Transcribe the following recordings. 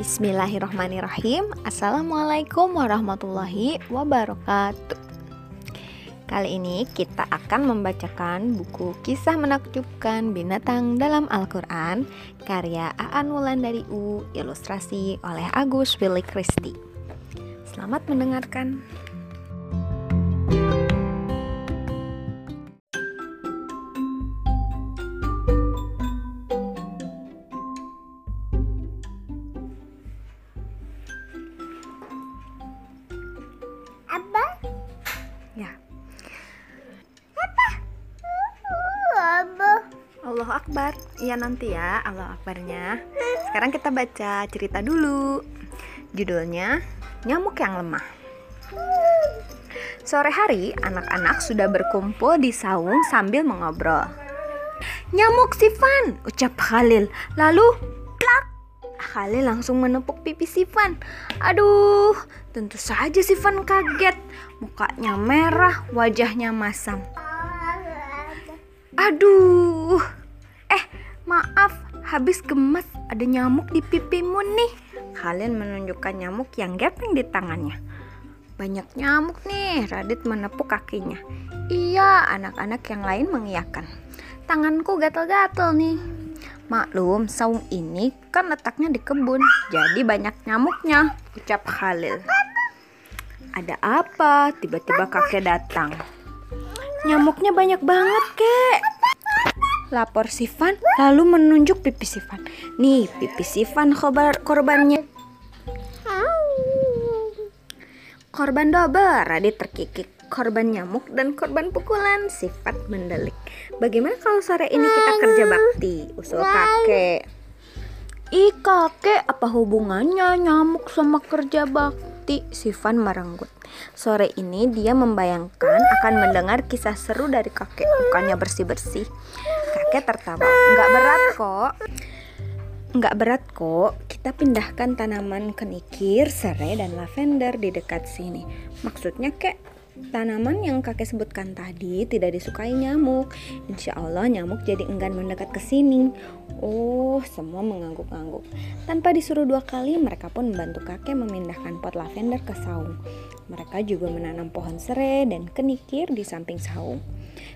Bismillahirrahmanirrahim. Assalamualaikum warahmatullahi wabarakatuh. Kali ini kita akan membacakan buku kisah menakjubkan binatang dalam Al-Quran Karya Aan Wulandari U Ilustrasi oleh Agus Willy Christie. Selamat mendengarkan Allah Akbar. Iya nanti ya Allah Akbarnya. Sekarang kita baca cerita dulu. Judulnya Nyamuk yang lemah. Sore hari anak-anak sudah berkumpul di saung sambil mengobrol. Nyamuk Sifan ucap Khalil. Lalu plak Khalil langsung menepuk pipi Sifan Aduh tentu saja Sifan kaget Mukanya merah wajahnya masam Aduh Maaf, habis gemes ada nyamuk di pipimu nih. Kalian menunjukkan nyamuk yang gepeng di tangannya. Banyak nyamuk nih, Radit menepuk kakinya. Iya, anak-anak yang lain mengiyakan. Tanganku gatel-gatel nih. Maklum, saung ini kan letaknya di kebun, jadi banyak nyamuknya, ucap Khalil. Ada apa? Tiba-tiba kakek datang. Nyamuknya banyak banget, kek lapor Sifan lalu menunjuk pipi Sifan. Nih, pipi Sifan khobar korbannya. Korban double, Radit terkikik. Korban nyamuk dan korban pukulan sifat mendelik. Bagaimana kalau sore ini kita kerja bakti? Usul kakek. Ih kakek, apa hubungannya nyamuk sama kerja bakti? Sifan merenggut. Sore ini dia membayangkan akan mendengar kisah seru dari kakek, bukannya bersih-bersih. Kakek tertawa. Nggak berat kok. Nggak berat kok. Kita pindahkan tanaman kenikir, serai, dan lavender di dekat sini. Maksudnya kek tanaman yang kakek sebutkan tadi tidak disukai nyamuk. Insya Allah nyamuk jadi enggan mendekat ke sini. Oh, semua mengangguk-angguk. Tanpa disuruh dua kali, mereka pun membantu kakek memindahkan pot lavender ke saung. Mereka juga menanam pohon serai dan kenikir di samping saung.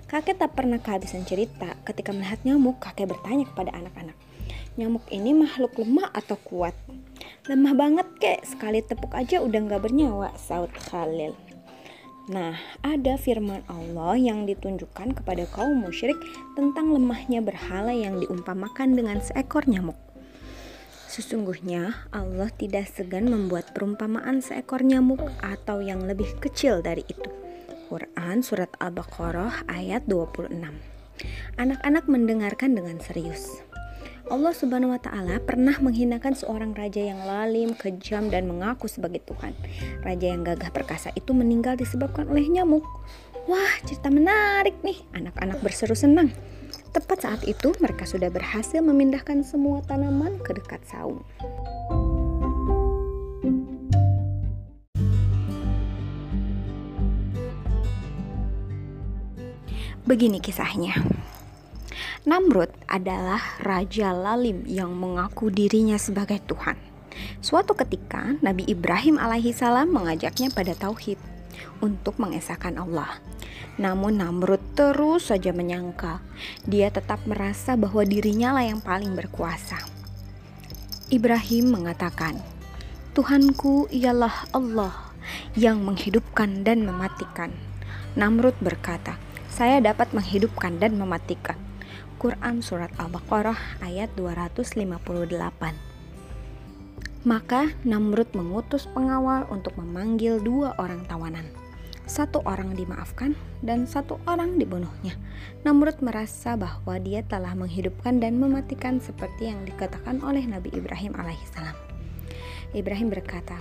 Kakek tak pernah kehabisan cerita ketika melihat nyamuk, kakek bertanya kepada anak-anak. Nyamuk ini makhluk lemah atau kuat? Lemah banget kek, sekali tepuk aja udah gak bernyawa, saud Khalil. Nah, ada firman Allah yang ditunjukkan kepada kaum musyrik tentang lemahnya berhala yang diumpamakan dengan seekor nyamuk. Sesungguhnya Allah tidak segan membuat perumpamaan seekor nyamuk atau yang lebih kecil dari itu. Quran Surat Al-Baqarah ayat 26 Anak-anak mendengarkan dengan serius Allah Subhanahu wa taala pernah menghinakan seorang raja yang lalim, kejam dan mengaku sebagai Tuhan. Raja yang gagah perkasa itu meninggal disebabkan oleh nyamuk. Wah, cerita menarik nih. Anak-anak berseru senang. Tepat saat itu mereka sudah berhasil memindahkan semua tanaman ke dekat saung. Begini kisahnya. Namrud adalah raja lalim yang mengaku dirinya sebagai Tuhan. Suatu ketika Nabi Ibrahim alaihissalam mengajaknya pada tauhid untuk mengesahkan Allah. Namun Namrud terus saja menyangka dia tetap merasa bahwa dirinya lah yang paling berkuasa. Ibrahim mengatakan, "Tuhanku ialah Allah yang menghidupkan dan mematikan." Namrud berkata, saya dapat menghidupkan dan mematikan. Quran Surat Al-Baqarah ayat 258 Maka Namrud mengutus pengawal untuk memanggil dua orang tawanan. Satu orang dimaafkan dan satu orang dibunuhnya. Namrud merasa bahwa dia telah menghidupkan dan mematikan seperti yang dikatakan oleh Nabi Ibrahim alaihissalam. Ibrahim berkata,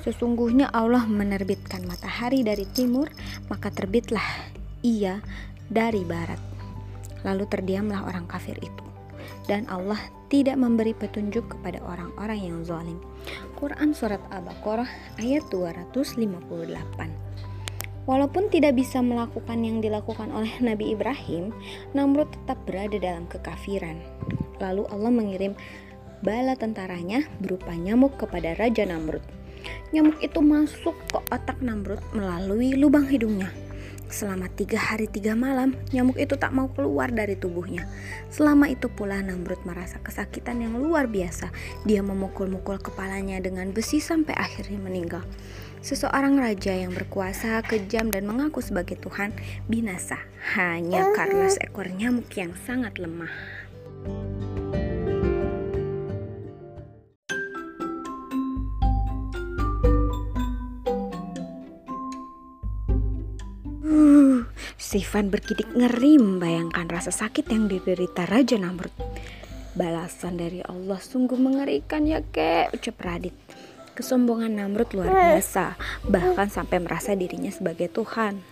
Sesungguhnya Allah menerbitkan matahari dari timur, maka terbitlah ia dari barat. Lalu terdiamlah orang kafir itu. Dan Allah tidak memberi petunjuk kepada orang-orang yang zalim. Quran Surat Al-Baqarah ayat 258 Walaupun tidak bisa melakukan yang dilakukan oleh Nabi Ibrahim, Namrud tetap berada dalam kekafiran. Lalu Allah mengirim bala tentaranya berupa nyamuk kepada Raja Namrud. Nyamuk itu masuk ke otak Namrud melalui lubang hidungnya. Selama tiga hari tiga malam, nyamuk itu tak mau keluar dari tubuhnya. Selama itu pula Namrud merasa kesakitan yang luar biasa. Dia memukul-mukul kepalanya dengan besi sampai akhirnya meninggal. Seseorang raja yang berkuasa, kejam, dan mengaku sebagai Tuhan binasa hanya karena seekor nyamuk yang sangat lemah. Sifan berkidik ngeri membayangkan rasa sakit yang diderita Raja Namrud. Balasan dari Allah sungguh mengerikan ya kek, ucap Radit. Kesombongan Namrud luar biasa, bahkan sampai merasa dirinya sebagai Tuhan.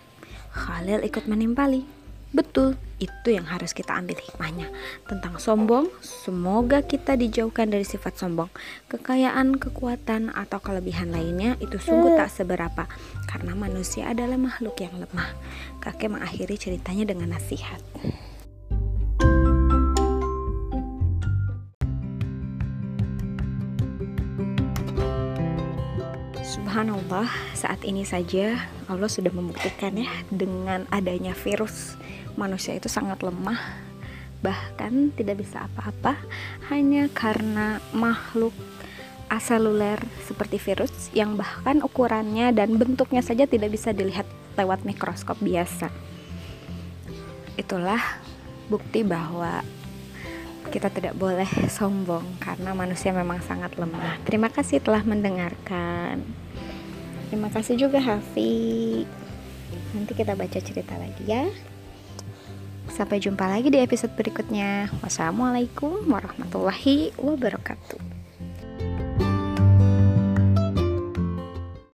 Khalil ikut menimpali. Betul, itu yang harus kita ambil hikmahnya. Tentang sombong, semoga kita dijauhkan dari sifat sombong. Kekayaan, kekuatan, atau kelebihan lainnya itu sungguh tak seberapa karena manusia adalah makhluk yang lemah. Kakek mengakhiri ceritanya dengan nasihat. Subhanallah, saat ini saja Allah sudah membuktikan ya dengan adanya virus manusia itu sangat lemah bahkan tidak bisa apa-apa hanya karena makhluk aseluler seperti virus yang bahkan ukurannya dan bentuknya saja tidak bisa dilihat lewat mikroskop biasa. Itulah bukti bahwa kita tidak boleh sombong karena manusia memang sangat lemah. Terima kasih telah mendengarkan. Terima kasih juga Hafi. Nanti kita baca cerita lagi ya. Sampai jumpa lagi di episode berikutnya. Wassalamualaikum warahmatullahi wabarakatuh.